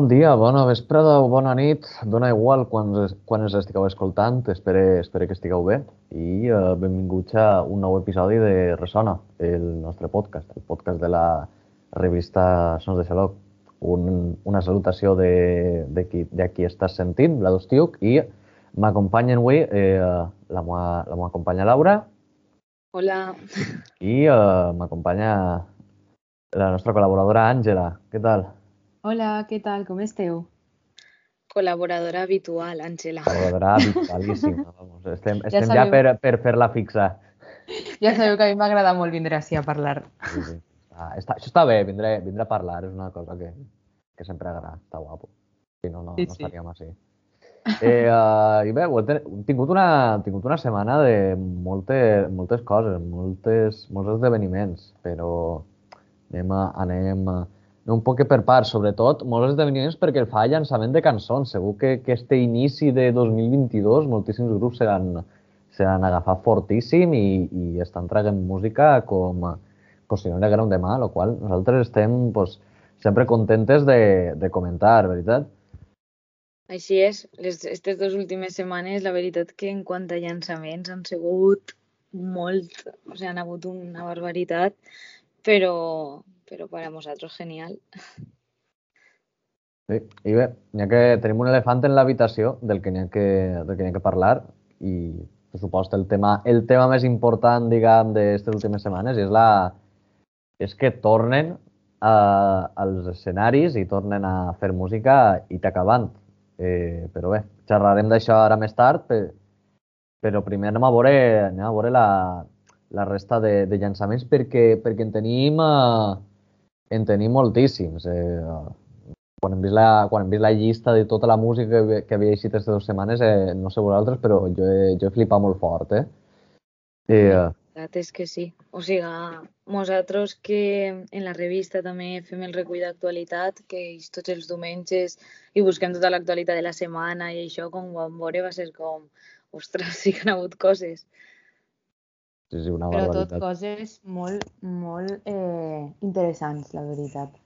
Bon dia, bona vesprada o bona nit. Dona igual quan, quan ens estigueu escoltant. Espero, espero que estigueu bé. I uh, benvinguts a un nou episodi de Resona, el nostre podcast, el podcast de la revista Sons de Xaloc. Un, una salutació de, de, qui, de qui estàs sentint, la d'Ostiuc, i m'acompanyen avui eh, la, meva, la meva companya Laura. Hola. I eh, m'acompanya la nostra col·laboradora Àngela. Què tal? Hola, què tal? Com esteu? Col·laboradora habitual, Àngela. Col·laboradora habitualíssima. Vamos, estem estem ja, ja per, per fer-la fixa. Ja sabeu que a mi m'agrada molt vindre així a parlar. Sí, sí. Ah, està, això està bé, vindre, vindre a parlar és una cosa que, que sempre agrada, està guapo. Si no, no, Sí, no sí. estaríem així. Eh, uh, I bé, he hem tingut una, hem tingut una setmana de molte, moltes coses, moltes, molts esdeveniments, però anem, a, anem, a, anem un poc per parts, sobretot molts esdeveniments perquè fa llançament de cançons. Segur que, que este inici de 2022 moltíssims grups se l'han se l'han agafat fortíssim i, i estan traient música com, com si no n'hi haguera un demà, el qual nosaltres estem pues, sempre contentes de, de comentar, veritat? Així és, les, aquestes dues últimes setmanes, la veritat que en quant a llançaments han sigut molt, o sigui, han hagut una barbaritat, però, però per a nosaltres genial. Sí. I bé, ha que tenim un elefant en l'habitació del que n'hi ha, que, del que ha que parlar i, per supost, el tema, el tema més important, diguem, d'aquestes últimes setmanes és, la, és que tornen a, als escenaris i tornen a fer música i t'acabant. Eh, però bé, xerrarem d'això ara més tard, per, però primer anem a veure, anem a veure la, la resta de, de llançaments perquè, perquè en tenim, eh, en tenim moltíssims. Eh, quan hem, vist la, quan hem vist la llista de tota la música que, que havia eixit aquestes dues setmanes, eh, no sé vosaltres, però jo he, jo he flipat molt fort, eh? I, eh, veritat és que sí. O sigui, nosaltres que en la revista també fem el recull d'actualitat, que és tots els diumenges i busquem tota l'actualitat de la setmana i això, com ho vam veure, va ser com, ostres, sí que han hagut coses. Sí, sí, una Però tot barbaritat. coses molt, molt eh, interessants, la veritat.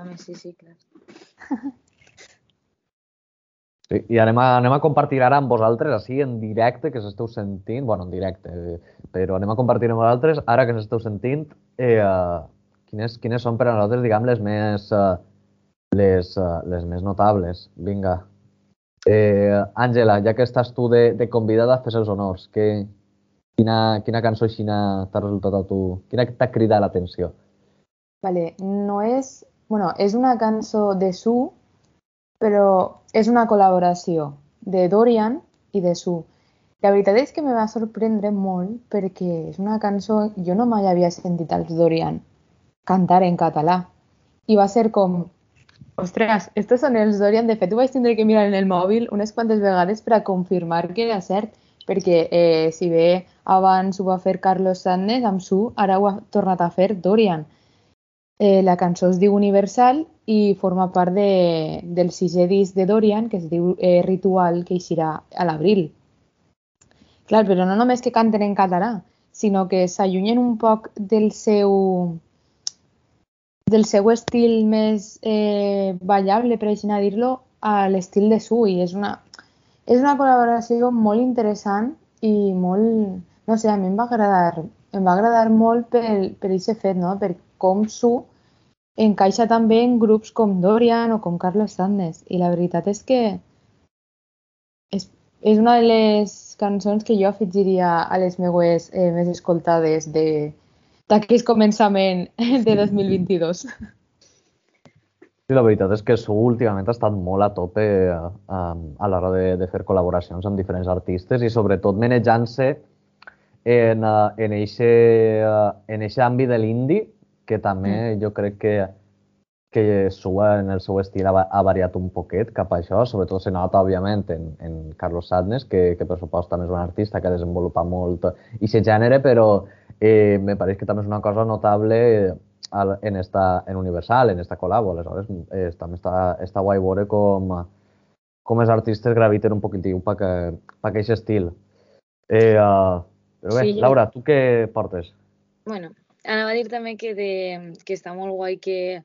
A més, sí, sí, clar. Sí, I anem a, anem a compartir ara amb vosaltres, així en directe, que s'esteu sentint, bueno, en directe, eh, però anem a compartir amb vosaltres, ara que s'esteu sentint, eh, eh, quines, quines són per a nosaltres, diguem, les més, eh, les, eh, les més notables. Vinga. Eh, Àngela, ja que estàs tu de, de convidada, fes els honors. Que, quina, quina cançó així t'ha resultat a tu? Quina t'ha cridat l'atenció? Vale, no és... Bueno, és una cançó de Su, però és una col·laboració de Dorian i de Su. La veritat és que me va sorprendre molt perquè és una cançó... Jo no mai havia sentit als Dorian cantar en català. I va ser com... Ostres, estos són els Dorian. De fet, ho vaig tindre que mirar en el mòbil unes quantes vegades per a confirmar que era cert, perquè eh, si bé abans ho va fer Carlos Sandes amb Su, ara ho ha tornat a fer Dorian. Eh, la cançó es diu Universal i forma part de, del sisè disc de Dorian, que es diu eh, Ritual, que eixirà a l'abril. Clar, però no només que canten en català, sinó que s'allunyen un poc del seu del seu estil més eh, ballable, per així dir-lo, a l'estil de Su. I és una, és una col·laboració molt interessant i molt... No sé, a mi em va agradar, em va agradar molt per, per aquest fet, no? Per com Su encaixa també en grups com Dorian o com Carlos Sandes. I la veritat és que és, és una de les cançons que jo afegiria a les meues eh, més escoltades de d'aquest començament de 2022. Sí, la veritat és que Su últimament ha estat molt a tope eh, a l'hora de, de fer col·laboracions amb diferents artistes i sobretot manejant-se en, eh, en eixe, eh, en eixe àmbit de l'indie, que també jo crec que, que Su en el seu estil ha, ha variat un poquet cap a això, sobretot se nota, òbviament, en, en Carlos Sadness, que, que per supost també és un artista que ha desenvolupat molt aquest gènere, però eh, me pareix que també és una cosa notable eh, al- en, esta, en Universal, en esta col·labo. Aleshores, eh, també està, està guai veure com, com els artistes graviten un poquitiu per, que, per aquest estil. Eh, uh, però bé, Sí, Laura, tu què portes? Bueno, anava a dir també que, de, que està molt guai que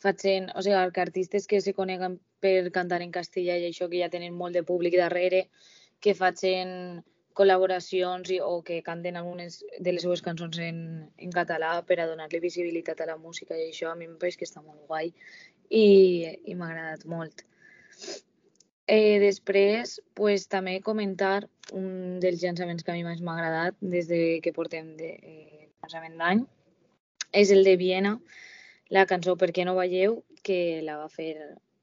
facin, o sigui, que artistes que se coneguen per cantar en castellà i això que ja tenen molt de públic darrere, que facin col·laboracions i, o que canten algunes de les seues cançons en, en català per a donar-li visibilitat a la música i això a mi em pareix que està molt guai i, i m'ha agradat molt. Eh, després, pues, també comentar un dels llançaments que a mi més m'ha agradat des de que portem de eh, llançament d'any és el de Viena, la cançó Per què no veieu, que la va fer,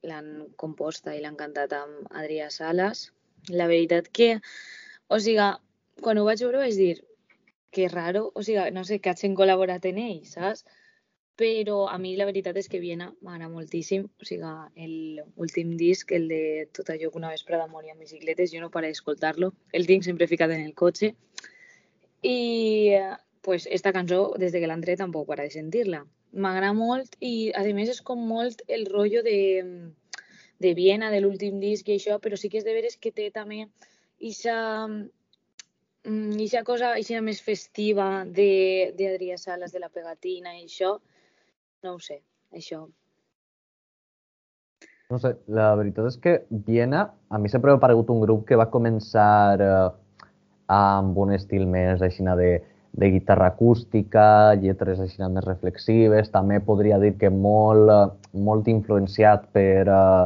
l'han composta i l'han cantat amb Adrià Sales. La veritat que, o sigui, quan ho vaig veure vaig dir que raro, o sigui, no sé, que hagin col·laborat en ell, saps? però a mi la veritat és que Viena m'agrada moltíssim, o sigui, l'últim disc, el de Tot allò que una vespre d'amor i amb bicicletes, jo no paro d'escoltar-lo, el tinc sempre ficat en el cotxe, i pues, esta cançó, des de que l'han tret, tampoc para de sentir-la. M'agrada molt i, a més, és com molt el rotllo de, de Viena, de l'últim disc i això, però sí que és de veres que té també ixa, ixa cosa ixa més festiva d'Adrià Sales, de la pegatina i això, no ho sé, això. No sé, la veritat és que Viena a mi sempre m'ha paregut un grup que va començar eh, amb un estil més així de, de guitarra acústica, lletres així més reflexives, també podria dir que molt, molt influenciat per, eh,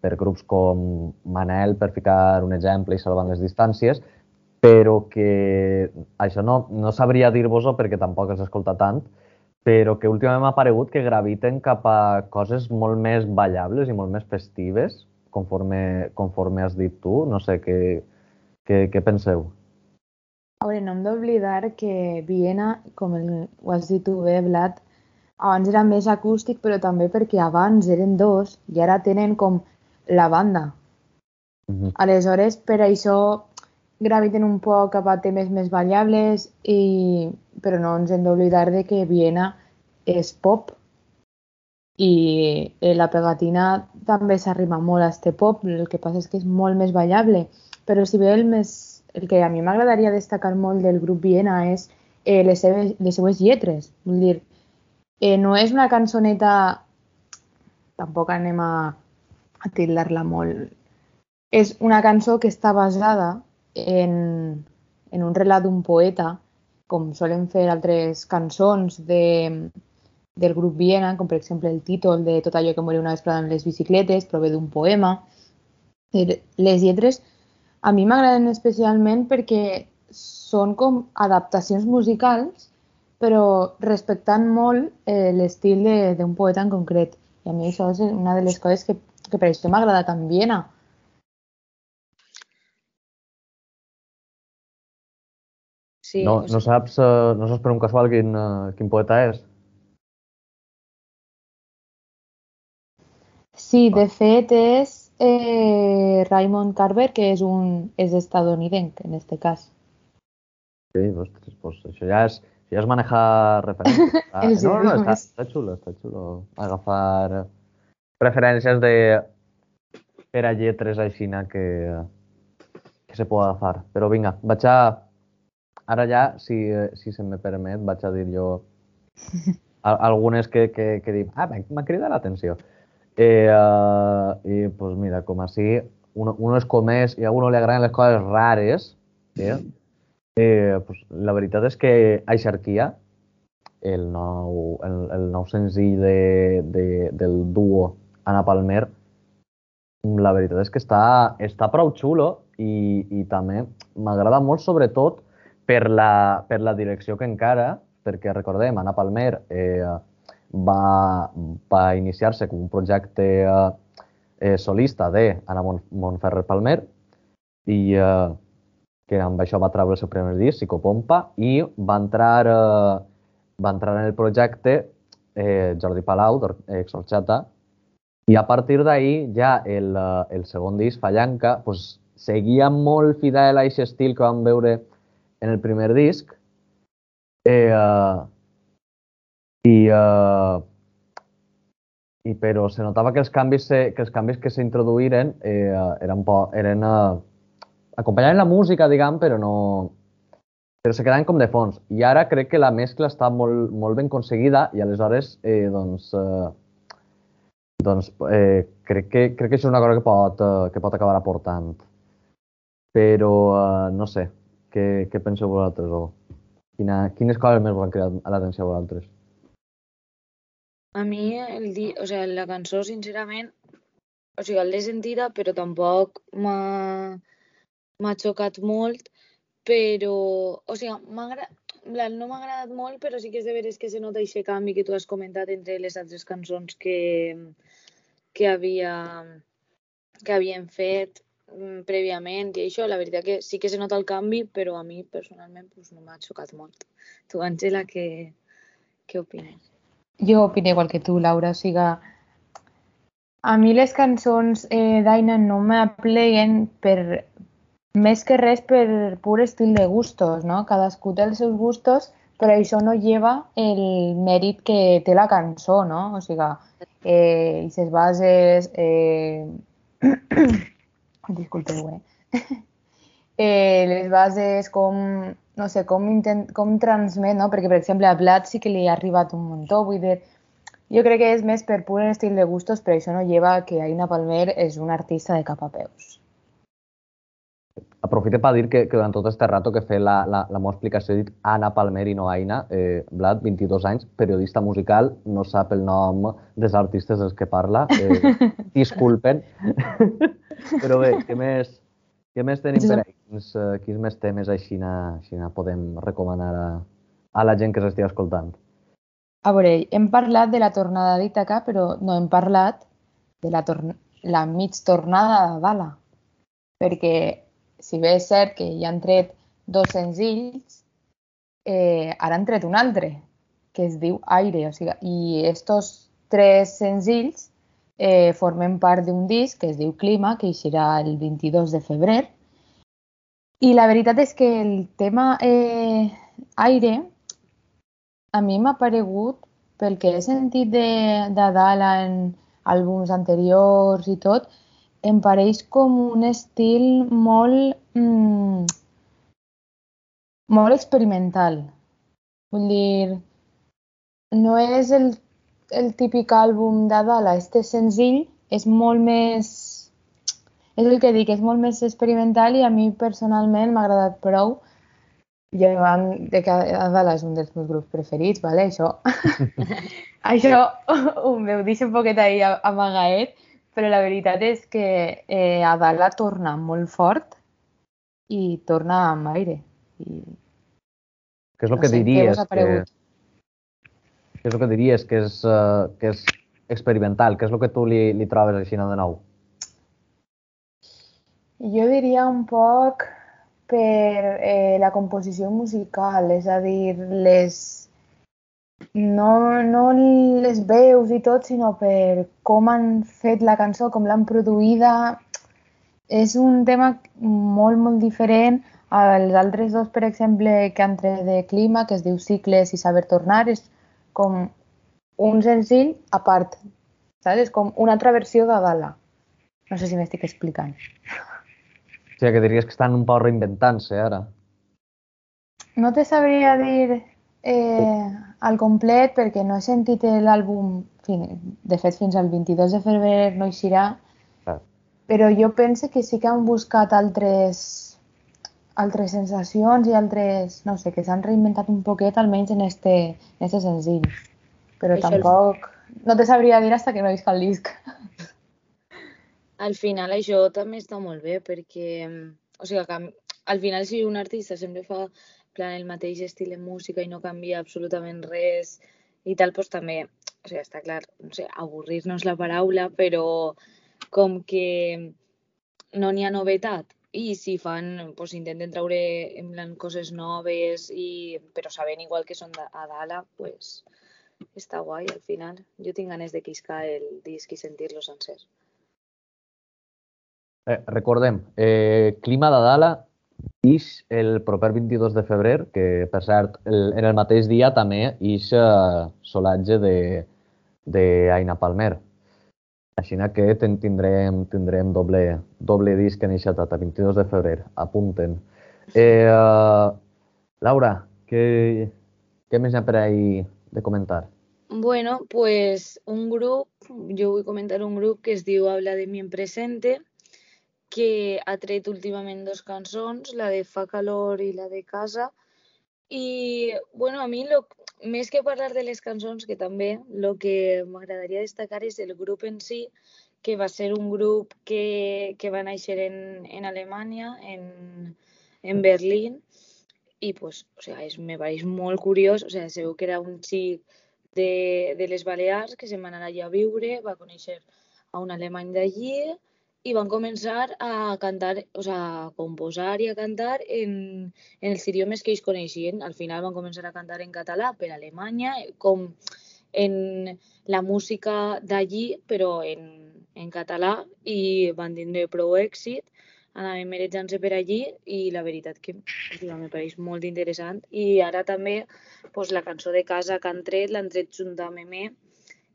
per grups com Manel, per ficar un exemple i salvant les distàncies, però que això no, no sabria dir-vos-ho perquè tampoc els escolta tant, però que últimament m'ha paregut que graviten cap a coses molt més ballables i molt més festives, conforme, conforme has dit tu. No sé, què, què, què penseu? A veure, no hem d'oblidar que Viena, com el, ho has dit tu bé, Vlad, abans era més acústic, però també perquè abans eren dos i ara tenen com la banda. Uh -huh. Aleshores, per això graviten un poc cap a temes més ballables, i... però no ens hem d'oblidar de que Viena és pop i eh, la pegatina també s'arrima molt a este pop, el que passa és que és molt més ballable, però si bé el, més, el que a mi m'agradaria destacar molt del grup Viena és eh, les, seves, les seues lletres, vull dir, eh, no és una cançoneta, tampoc anem a, a tildar-la molt, és una cançó que està basada en, en un relat d'un poeta, com solen fer altres cançons de, del grup Viena, com per exemple el títol de Tot allò que moria una vesprada en les bicicletes, prové d'un poema. Les lletres a mi m'agraden especialment perquè són com adaptacions musicals, però respectant molt eh, l'estil d'un poeta en concret. I a mi això és una de les coses que, que per això m'agrada tant Viena, Sí, no, no, saps, uh, no saps per un casual quin, uh, quin poeta és? Sí, de fet és eh, Raymond Carver, que és un és estadounidenc en este cas. Sí, ostres, pues això ja és, ja és manejar referències. Ah, no, no, no, està, està xulo, està xulo agafar referències de per a lletres així que, que se pot agafar. Però vinga, vaig a Ara ja, si, si se me permet, vaig a dir jo algunes que, que, que dic, ah, m'ha cridat l'atenció. Eh, uh, I, pues mira, com així, uno, uno és com és i a uno li agraden les coses rares, eh? Eh, pues, la veritat és que Aixarquia, el nou, el, el nou senzill de, de, del duo Ana Palmer, la veritat és que està, està prou xulo i, i també m'agrada molt, sobretot, per la, per la direcció que encara, perquè recordem, Anna Palmer eh, va, va iniciar-se com un projecte eh, solista de Anna Mon Montferrer Palmer i eh, que amb això va treure el seu primer disc, Psicopompa, i va entrar, eh, va entrar en el projecte eh, Jordi Palau, ex-Orxata, i a partir d'ahir ja el, eh, el segon disc, Fallanca, pues, seguia molt fidel a aquest estil que vam veure en el primer disc. Eh, uh, i, uh, i però se notava que els canvis, se, que, els canvis que s'introduïren eh, eren, po, eren uh, acompanyaven la música, diguem, però no, però se quedaven com de fons. I ara crec que la mescla està molt, molt ben aconseguida i aleshores, eh, doncs, eh, doncs eh, crec, que, crec que això és una cosa que pot, eh, que pot acabar aportant. Però, eh, no sé, què, què penseu vosaltres? O quina, quines coses més volen cridar l'atenció a vosaltres? A mi, el di... o sea, la cançó, sincerament, o sigui, l'he sentida, però tampoc m'ha xocat molt, però, o sigui, no m'ha agradat molt, però sí que és de veres que se nota aquest canvi que tu has comentat entre les altres cançons que, que, havia, que havien fet mm, prèviament i això, la veritat que sí que se nota el canvi, però a mi personalment pues, no m'ha xocat molt. Tu, Àngela, què, què opines? Jo opino igual que tu, Laura, o sigui, a mi les cançons eh, d'Aina no m'apleguen per, més que res per pur estil de gustos, no? Cadascú té els seus gustos, però això no lleva el mèrit que té la cançó, no? O sigui, eh, i ses bases... Eh... Disculpeu, eh? eh? Les bases, com, no sé, com, intent, com transmet, no? Perquè, per exemple, a Blat sí que li ha arribat un muntó, vull dir, jo crec que és més per pur estil de gustos, però això no lleva que Aina Palmer és una artista de cap a peus aprofite per dir que, que durant tot aquest rato que fe la, la, la meva explicació he dit Anna Palmer i no Aina, eh, Vlad, 22 anys, periodista musical, no sap el nom dels artistes dels que parla, eh, disculpen. Però bé, què més, què més tenim per ahí? Quins, uh, quins més temes així, així podem recomanar a, a la gent que s'estigui escoltant? A veure, hem parlat de la tornada d'Itaca, però no hem parlat de la, la mig tornada de Dala, perquè si bé és cert que ja han tret dos senzills, eh, ara han tret un altre, que es diu Aire. O sigui, I estos tres senzills eh, formen part d'un disc que es diu Clima, que eixirà el 22 de febrer. I la veritat és que el tema eh, Aire a mi m'ha paregut, pel que he sentit de, de Dala en àlbums anteriors i tot, em pareix com un estil molt, mm, molt experimental. Vull dir, no és el, el típic àlbum de Dala, este senzill és molt més... És el que dic, és molt més experimental i a mi personalment m'ha agradat prou llevant de que Adala és un dels meus grups preferits, vale? això, això ho meu deixa un poquet ahí amagaet, però la veritat és que eh, Adala torna molt fort i torna amb aire. I... Què és el no que sé, diries? Que... Què és el que diries que és, uh, que és experimental? Què és el que tu li, li trobes així de nou? Jo diria un poc per eh, la composició musical, és a dir, les no, no les veus i tot, sinó per com han fet la cançó, com l'han produïda. És un tema molt, molt diferent als altres dos, per exemple, que han tret de clima, que es diu Cicles i Saber Tornar, és com un senzill a part, saps? És com una altra versió de Dala. No sé si m'estic explicant. O sigui, que diries que estan un poc reinventant-se ara. No te sabria dir eh, al complet perquè no he sentit l'àlbum, de fet fins al 22 de febrer no eixirà, ah. però jo penso que sí que han buscat altres, altres sensacions i altres, no sé, que s'han reinventat un poquet almenys en este, en este senzill. Però Això tampoc... No te sabria dir hasta que no visca el disc. Al final això també està molt bé perquè, o sigui, que al final si un artista sempre fa plan el mateix estil de música i no canvia absolutament res i tal, doncs també, o sigui, està clar, no sé, avorrir-nos la paraula, però com que no n'hi ha novetat i si fan, doncs intenten treure en plan coses noves i però sabent igual que són a Dala, pues està guai al final. Jo tinc ganes de quiscar el disc i sentir-lo sencer. Eh, recordem, eh, Clima de Dala ix el proper 22 de febrer, que per cert, el, en el mateix dia també ix uh, solatge de, de Aina Palmer. Així que ten, tindrem, tindrem doble, doble disc en aquesta data, 22 de febrer, apunten. Eh, uh, Laura, què, què més hi ha per ahí de comentar? Bueno, pues un grup, jo vull comentar un grup que es diu Habla de mi en presente, que ha tret últimament dos cançons, la de Fa calor i la de Casa, i, bueno, a mi, lo, més que parlar de les cançons, que també, el que m'agradaria destacar és el grup en si, que va ser un grup que, que va néixer en, en Alemanya, en, en Berlín, i pues, o sea, és, me pareix molt curiós, o sea, segur que era un xic de, de les Balears que se'n va anar allà a viure, va conèixer a un alemany d'allí i van començar a cantar, o sea, a composar i a cantar en, en els idiomes que ells coneixien. Al final van començar a cantar en català per Alemanya, com en la música d'allí, però en, en català, i van tindre prou èxit anaven merejant-se per allí i la veritat que me pareix molt interessant. I ara també pues, la cançó de casa que han tret, l'han tret junt amb Memé,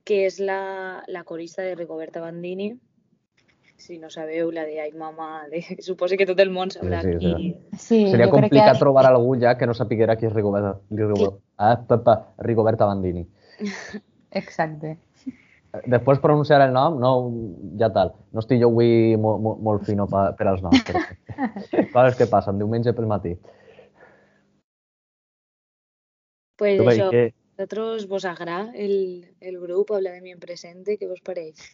que és la, la corista de Rigoberta Bandini, si no sabeu, la de Ai Mama, de... suposo que tot el món sabrà Sí, sí, qui... Sí, Seria complicat que... trobar algú ja que no sapiguera qui és Rigoberta, Rigoberta, ah, Rigoberta Bandini. Exacte. Després pronunciar el nom, no, ja tal. No estic jo avui molt, molt, molt fino per, per als noms. Però... Coses que passen, diumenge pel matí. Pues Tu, això, que... a vosaltres vos agrada el, el grup Habla de mi en presente, què vos pareix?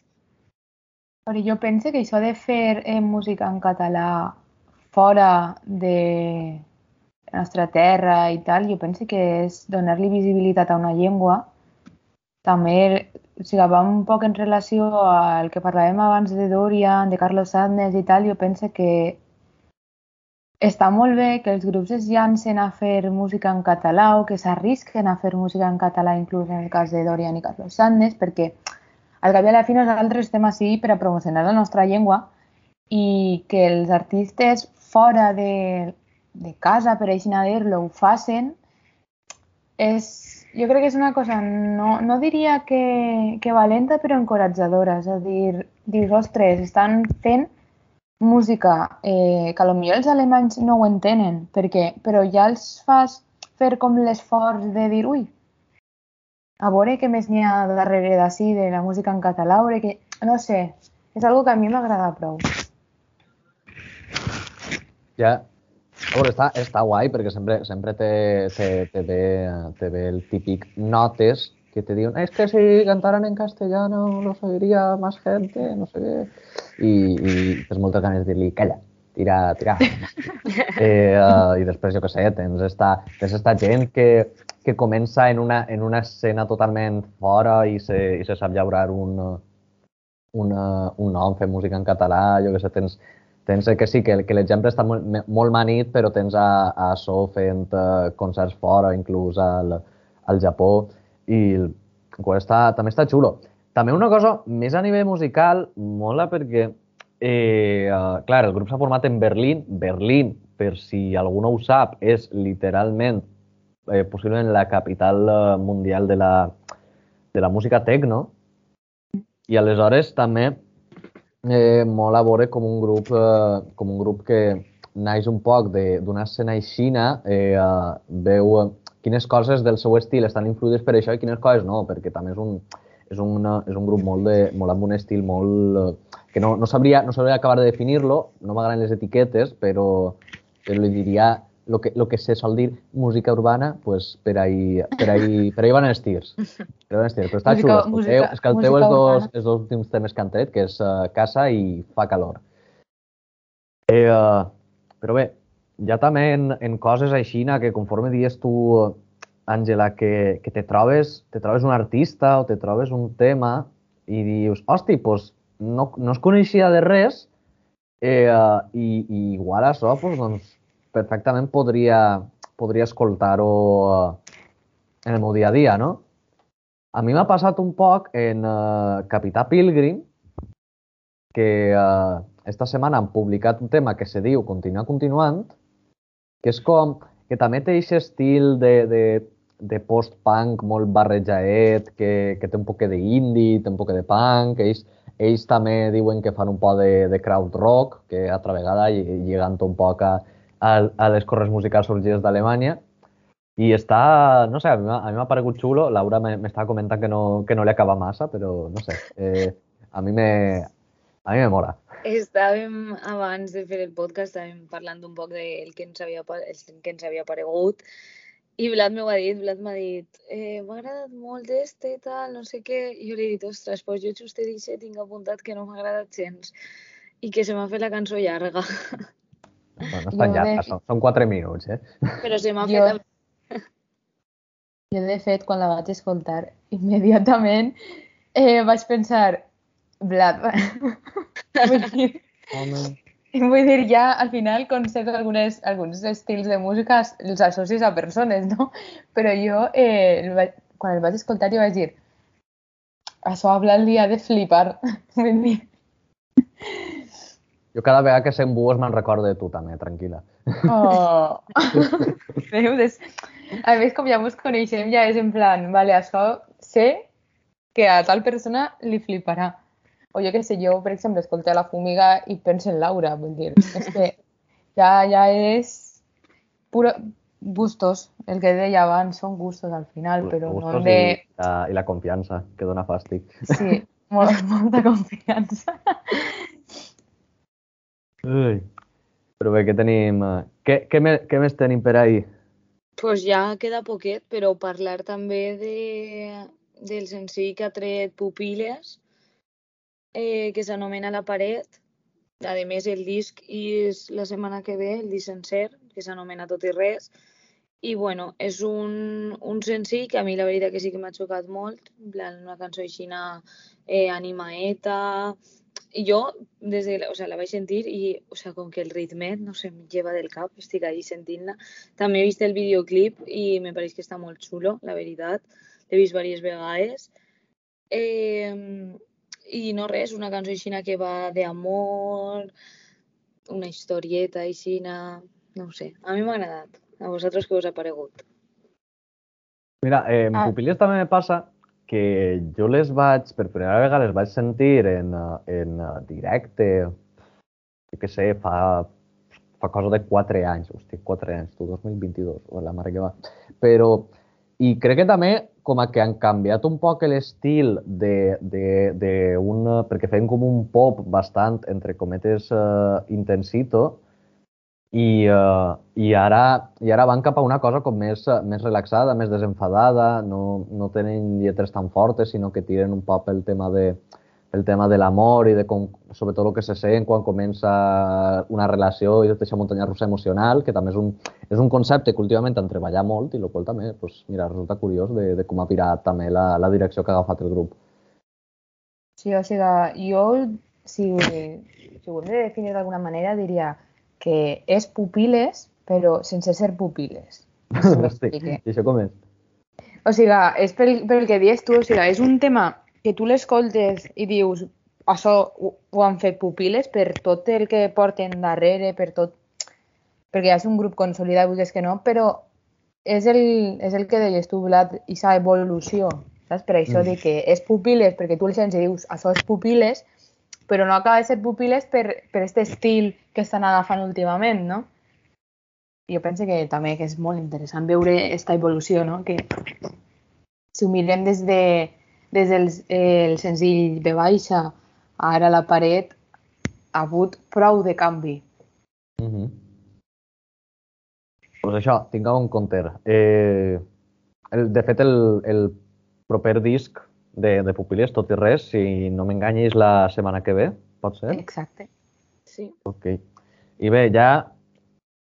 Però jo penso que això de fer eh, música en català fora de la nostra terra i tal, jo penso que és donar-li visibilitat a una llengua. També, o sigui, va un poc en relació al que parlàvem abans de Dorian, de Carlos Sadness i tal, jo penso que està molt bé que els grups es llancen a fer música en català o que s'arrisquen a fer música en català, inclús en el cas de Dorian i Carlos Sadness, perquè al cap i a la fi nosaltres estem així per a promocionar la nostra llengua i que els artistes fora de, de casa, per així dir-lo, ho facin, és, jo crec que és una cosa, no, no diria que, que valenta, però encoratjadora. És a dir, dius, ostres, estan fent música eh, que potser els alemanys no ho entenen, perquè, però ja els fas fer com l'esforç de dir, ui, a veure què més n'hi ha darrere d'ací de la música en català, a veure que... No sé, és algo que a mi m'agrada prou. Ja, a veure, està, està guai perquè sempre, sempre te, te, te, ve, te ve el típic notes que te diuen es que si cantaran en castellano los oiría más gente, no sé què. I, i tens moltes ganes de dir-li, calla, tira, tira. eh, uh, I després, jo què sé, tens esta, tens esta gent que, que comença en una, en una escena totalment fora i se, i se sap llaurar un, una, un nom, fer música en català, jo què sé, tens, tens que sí, que, que l'exemple està molt, molt manit, però tens a, a So fent uh, concerts fora, inclús al, al Japó, i està, també està xulo. També una cosa més a nivell musical, mola perquè, eh, clar, el grup s'ha format en Berlín. Berlín, per si algú no ho sap, és literalment eh, possiblement la capital eh, mundial de la, de la música techno. I aleshores també eh, mola veure com un grup, eh, com un grup que naix un poc d'una escena aixina, eh, veu quines coses del seu estil estan influïdes per això i quines coses no, perquè també és un, és una, és un grup molt, de, molt amb un estil molt... eh, que no, no, sabria, no sabria acabar de definir-lo, no m'agraden les etiquetes, però, però li diria lo que, lo que se sol dir música urbana, pues per ahí, per ahí, per ahí van els tirs. Per van els tirs. Però està Música- xulo. música- Escolteu, escolteu els, dos, els dos últims temes que han tret, que és uh, Casa i Fa calor. Eh, uh, però bé, ja també en, en coses així, que conforme dies tu, Àngela, que, que te trobes, te trobes un artista o te trobes un tema i dius, hosti, pues, no, no es coneixia de res eh, uh, i, i igual això pues, doncs, perfectament podria, podria escoltar-ho uh, en el meu dia a dia, no? A mi m'ha passat un poc en uh, Capità Pilgrim, que uh, esta setmana han publicat un tema que se diu Continua continuant, que és com que també té aquest estil de, de, de post-punk molt barrejaet, que, que té un poc d'indie, té un poc de punk, ells, ells també diuen que fan un poc de, de crowd rock, que altra vegada lligant un poc a, a, a les corrents musicals sorgides d'Alemanya, I està, no sé, a mi m'ha paregut xulo. Laura m'estava comentant que no, que no li acaba massa, però no sé, eh, a mi me, a mi me mola. Estàvem, abans de fer el podcast, estàvem parlant un poc del que ens havia, el que ens havia paregut i Vlad m'ho ha dit, Vlad m'ha dit, eh, m'ha agradat molt este i tal, no sé què. I jo li he dit, ostres, pues jo just he dit, tinc apuntat que no m'ha agradat gens i que se m'ha fet la cançó llarga. Bueno, no és tan llarga, són, són quatre minuts, eh? Però se m'ha Jo- fet... Jo, de fet, quan la vaig escoltar, immediatament eh, vaig pensar, Vlad, vull dir, Home. vull dir, ja al final conceps algunes, alguns estils de música els associs a persones, no? Però jo, eh, el vaig, quan el vaig escoltar, jo vaig dir, això a Vlad li ha de flipar. Vull dir, Jo cada vegada que sent buos me'n recordo de tu també, tranquil·la. Oh. Veus? A més, com ja ens coneixem, ja és en plan, vale, això sé que a tal persona li fliparà. O jo què sé, jo, per exemple, escolto la fumiga i penso en Laura, vull dir, és que ja, ja és puro gustos, el que deia abans, són gustos al final, però no Gustos hem de... i, la, I la confiança, que dona fàstic. Sí, molt, molta confiança. Ui. Però bé, què tenim? Què, què, me, què més tenim per ahir? pues ja queda poquet, però parlar també de, del senzill que ha tret Pupiles, eh, que s'anomena La paret. A més, el disc és la setmana que ve, el disc sencer, que s'anomena Tot i res. I bueno, és un, un senzill que a mi la veritat que sí que m'ha xocat molt, en plan una cançó així eh, animaeta, i jo des de, o sea, la vaig sentir i o sea, com que el ritmet no sé, em lleva del cap, estic allí sentint-la. També he vist el videoclip i me pareix que està molt xulo, la veritat. L'he vist diverses vegades. Eh, I no res, una cançó així que va d'amor, una historieta així, no ho sé. A mi m'ha agradat. A vosaltres què us ha paregut? Mira, eh, en Ah. Pupilles també me passa que jo les vaig, per primera vegada les vaig sentir en, eh, en eh, directe, jo què sé, fa, fa cosa de 4 anys, hosti, 4 anys, tu, 2022, o la mare que va. Però, i crec que també com a que han canviat un poc l'estil de, de, de un, perquè feien com un pop bastant, entre cometes, eh, intensito, i, uh, i, ara, i ara van cap a una cosa com més, eh, més relaxada, més desenfadada, no, no tenen lletres tan fortes, sinó que tiren un poc el tema de, el tema de l'amor i de com, sobretot el que se sent quan comença una relació i tota aquesta muntanya russa emocional, que també és un, és un concepte que últimament han treballat molt i el qual també pues, mira, resulta curiós de, de com ha pirat també la, la direcció que ha agafat el grup. Sí, o sigui, jo, si, si ho hem de definir d'alguna manera, diria que és pupiles, però sense ser pupiles. No sé m'explique. I això com és? O sigui, és pel, pel que dius tu, o sigui, és un tema que tu l'escoltes i dius això ho, ho han fet pupiles per tot el que porten darrere, per tot, perquè ja és un grup consolidat, vulguis que no, però és el, és el que deies tu, Vlad, aquesta evolució, saps? Per això Mm. mm. dic que és pupiles, perquè tu el sents i dius això és pupiles, però no acaba de ser pupiles per, per este estil que estan agafant últimament, no? Jo penso que també que és molt interessant veure aquesta evolució, no? Que si ho mirem des, de, des del el senzill de baixa ara la paret, ha hagut prou de canvi. Mm -hmm. pues això, tingueu en compte. Eh, el, de fet, el, el proper disc de, de Pupil·les, tot i res, si no m'enganyis la setmana que ve, pot ser? Exacte. Sí. Ok. I bé, ja,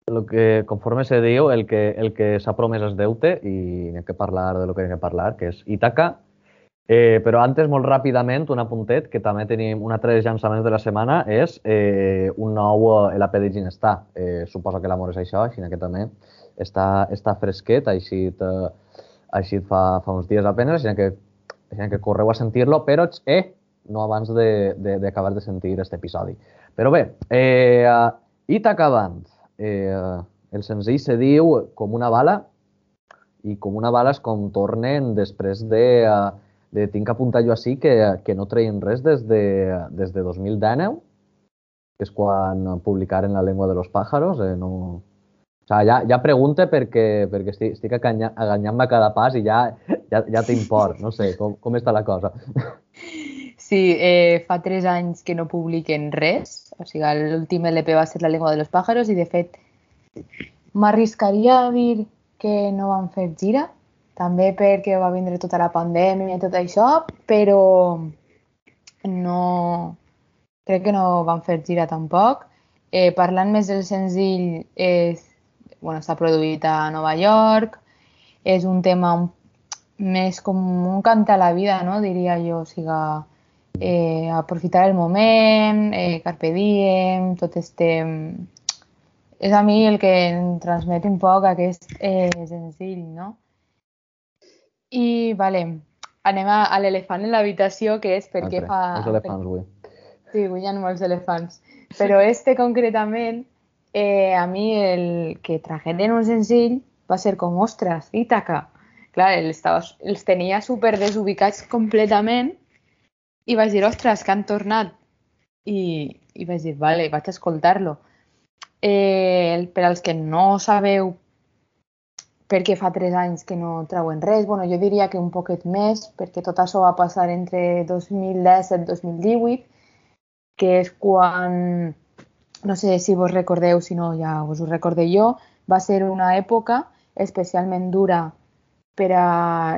el que, conforme se diu, el que, el que s'ha promès és deute i n'hi ha que parlar de lo que n'hi ha que parlar, que és Ítaca. Eh, però antes, molt ràpidament, un apuntet, que també tenim un altre dels llançaments de la setmana, és eh, un nou eh, LP de Ginestar. Eh, suposo que l'amor és això, així que també està, està fresquet, així, eh, així fa, fa uns dies apenes, així que, que correu a sentir-lo, però eh, no abans d'acabar de, de, de sentir aquest episodi. Però bé, eh, Ítaca Band, eh, el senzill se diu Com una bala i Com una bala és com tornen després de, eh, de tinc apuntat jo així que, que no treien res des de, des de 2019, que és quan publicaren La lengua de los pájaros, eh, no, O sigui, ja, ja pregunte perquè, perquè estic, estic aganyant-me cada pas i ja, ja, ja t'import. No sé, com, com està la cosa? Sí, eh, fa tres anys que no publiquen res. O sigui, l'últim LP va ser La llengua de los pájaros i, de fet, m'arriscaria a dir que no van fer gira, també perquè va vindre tota la pandèmia i tot això, però no... Crec que no van fer gira tampoc. Eh, parlant més del senzill, és bueno, està produït a Nova York, és un tema més com un canta a la vida, no? diria jo, o sigui, eh, aprofitar el moment, eh, carpe diem, tot este... És a mi el que em transmet un poc aquest eh, senzill, no? I, vale, anem a, a l'elefant en l'habitació, que és perquè fa... Els elefants, avui. Sí, avui hi ha molts elefants. Però este concretament eh, a mi el que tragueren un senzill va ser com, ostres, Ítaca. Clar, els, estava, els tenia super desubicats completament i vaig dir, ostres, que han tornat. I, i vaig dir, vale, vaig escoltar-lo. Eh, per als que no sabeu perquè fa tres anys que no trauen res, bueno, jo diria que un poquet més, perquè tot això va passar entre 2017 i 2018, que és quan no sé si vos recordeu, si no ja us ho recordé jo, va ser una època especialment dura per a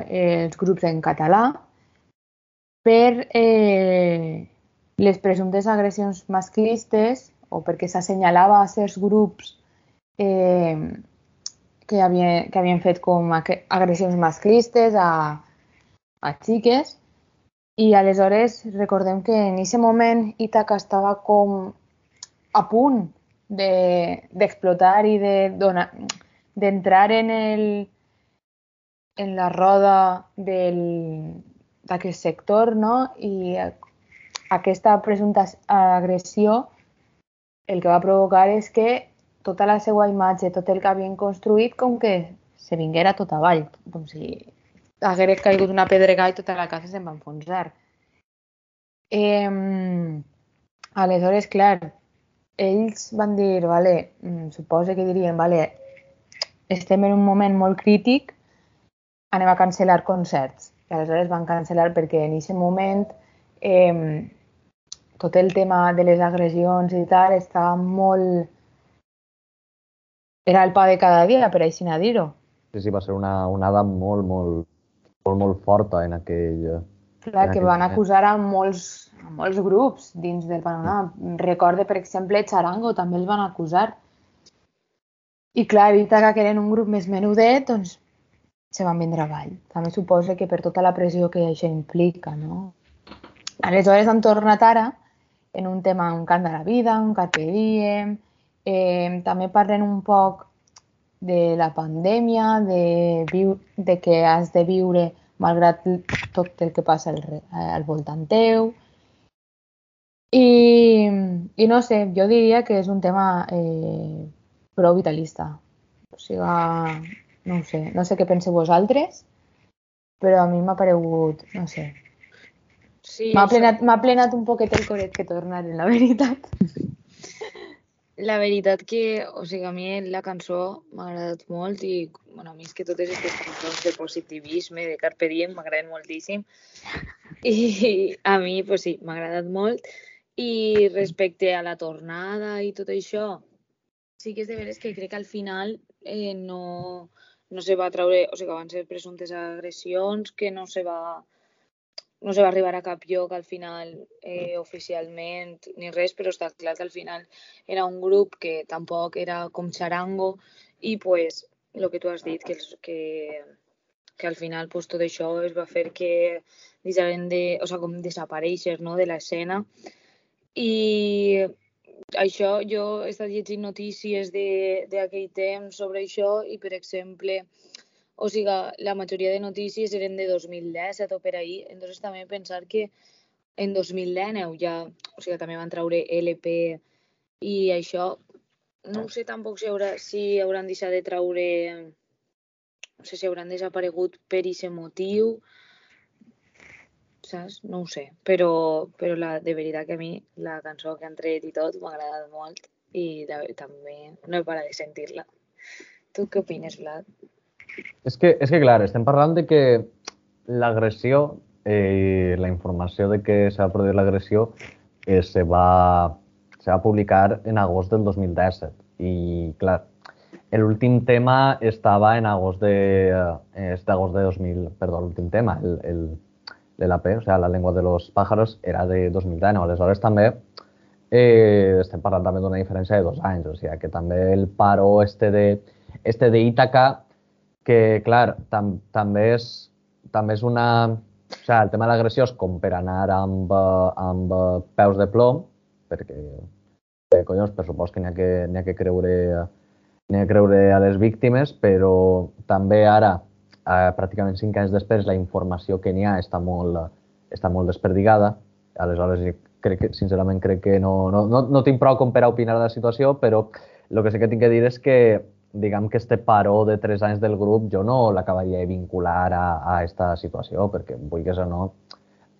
eh, els grups en català per eh, les presumptes agressions masclistes o perquè s'assenyalava a certs grups eh, que, havien, que havien fet com agressions masclistes a, a xiques. I aleshores recordem que en aquest moment Ítaca estava com a punt d'explotar de, i de donar d'entrar en el en la roda d'aquest sector no? i aquesta presumpta agressió el que va provocar és que tota la seva imatge, tot el que havien construït, com que se vinguera tot avall, com si hagués caigut una pedrega i tota la casa se'n va enfonsar. Eh, aleshores, clar, ells van dir, vale, mm, suposo que dirien, vale, estem en un moment molt crític, anem a cancel·lar concerts. I aleshores van cancel·lar perquè en aquest moment eh, tot el tema de les agressions i tal estava molt... Era el pa de cada dia, per així a dir-ho. Sí, sí, va ser una onada molt, molt, molt, molt forta en aquell... Clar, en que van moment. acusar a molts molts grups dins del panorama. Recorde, per exemple, Charango també els van acusar. I clar, Ítaca, que eren un grup més menudet, doncs se van vindre avall. També suposa que per tota la pressió que això implica, no? Aleshores han tornat ara en un tema, un cant de la vida, un carpe diem, eh, també parlen un poc de la pandèmia, de, viu de que has de viure malgrat tot el que passa al, al voltant teu, i, I no sé, jo diria que és un tema eh, prou vitalista. O sigui, no sé, no sé què penseu vosaltres, però a mi m'ha paregut, no sé, Sí, m'ha plenat, plenat un poquet el coret que tornar, la veritat. La veritat que, o sigui, a mi la cançó m'ha agradat molt i, bueno, a mi és que totes aquestes cançons de positivisme, de Carpe Diem, m'agraden moltíssim. I a mi, pues sí, m'ha agradat molt. I respecte a la tornada i tot això, sí que és de veres que crec que al final eh, no, no se va treure, o sigui, que van ser presumptes agressions, que no se va no se va arribar a cap lloc al final eh, oficialment ni res, però està clar que al final era un grup que tampoc era com xarango. I pues el que tu has dit, que, que, que al final pues, tot això es va fer que deixaren de, o sigui, com desaparèixer no, de l'escena. I això, jo he estat llegint notícies d'aquell temps sobre això i, per exemple, o sigui, la majoria de notícies eren de 2017 o per ahir, entonces també pensar que en 2019 ja, o sigui, també van treure LP i això, no sé tampoc si, haurà, si hauran deixat de treure, no sé si hauran desaparegut per aquest motiu, saps? No ho sé, però, però la, de veritat que a mi la cançó que han tret i tot m'ha agradat molt i de, també no he parat de sentir-la. Tu què opines, Vlad? És que, és que clar, estem parlant de que l'agressió, eh, la informació de que s'ha produït l'agressió eh, se, va, se va publicar en agost del 2017. I, clar, l'últim tema estava en agost de, eh, este agost de 2000, perdó, l'últim tema, el, el, l'ELAP, o sigui, la llengua de los pájaros, era de 2019. Aleshores, també eh, estem parlant també d'una diferència de dos anys, o sigui, que també el paro este de, este de Ítaca, que, clar, tam, també, és, també és una... O sigui, el tema de l'agressió és com per anar amb, amb peus de plom, perquè, eh, collons, per supost que n'hi ha, que, ha que creure n'hi ha que creure a les víctimes, però també ara, eh, pràcticament cinc anys després, la informació que n'hi ha està molt, està molt desperdigada. Aleshores, crec que, sincerament, crec que no, no, no, no tinc prou com per a opinar de la situació, però el que sí que tinc que dir és que diguem que este paró de tres anys del grup jo no l'acabaria de vincular a, a aquesta situació, perquè vulguis o no,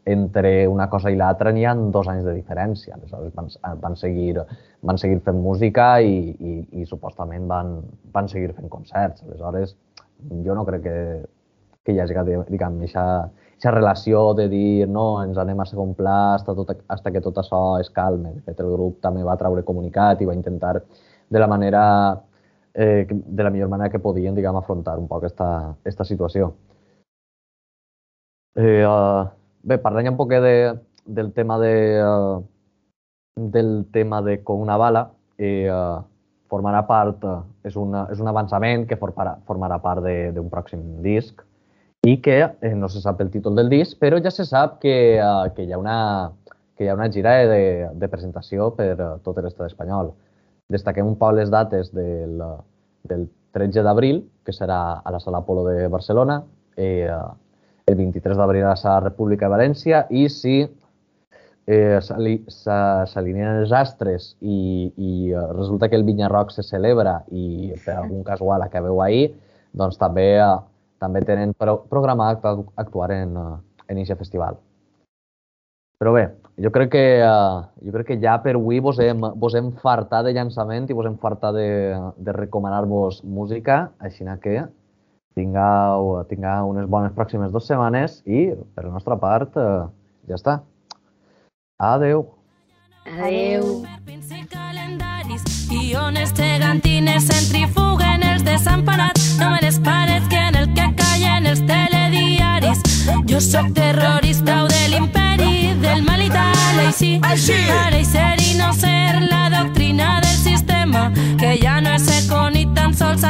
entre una cosa i l'altra n'hi ha dos anys de diferència. Aleshores van, van, seguir, van seguir fent música i, i, i supostament van, van seguir fent concerts. Aleshores, jo no crec que, que hi hagi, diguem, aquesta relació de dir no, ens anem a segon pla hasta, tot, hasta que tot això es calme. De fet, el grup també va treure comunicat i va intentar de la manera eh, de la millor manera que podien, diguem, afrontar un poc aquesta, esta situació. Eh, uh, bé, parlant un poc de, del tema de, uh, del tema de com una bala, eh, uh, formarà part, uh, és, una, és un avançament que formarà, formarà part d'un pròxim disc i que eh, no se sap el títol del disc, però ja se sap que, uh, que, hi, ha una, que hi ha una gira de, de presentació per uh, tot l'estat espanyol. Destaquem un poc les dates del, del 13 d'abril, que serà a la Sala Polo de Barcelona, eh, el 23 d'abril a la Sala República de València i si eh, s'alineen els astres i, i eh, resulta que el Vinyarroc se celebra i per algun casual acabeu ahir, doncs també, eh, també tenen pro programat actuar en, eh, en aquest festival. Però bé, jo crec que, uh, jo crec que ja per avui vos hem, vos hem fartat de llançament i vos hem fartat de, de recomanar-vos música, així que tingueu, tingueu unes bones pròximes dues setmanes i, per la nostra part, uh, ja està. Adeu. Adeu. Guiones gegantines centrifuguen els desemparats no me les parets que en el que callen els telediaris jo sóc terrorista o de l'imperi del mal i tal, així, així. Ser i no ser la doctrina del sistema, que ja no és eco ni tan sols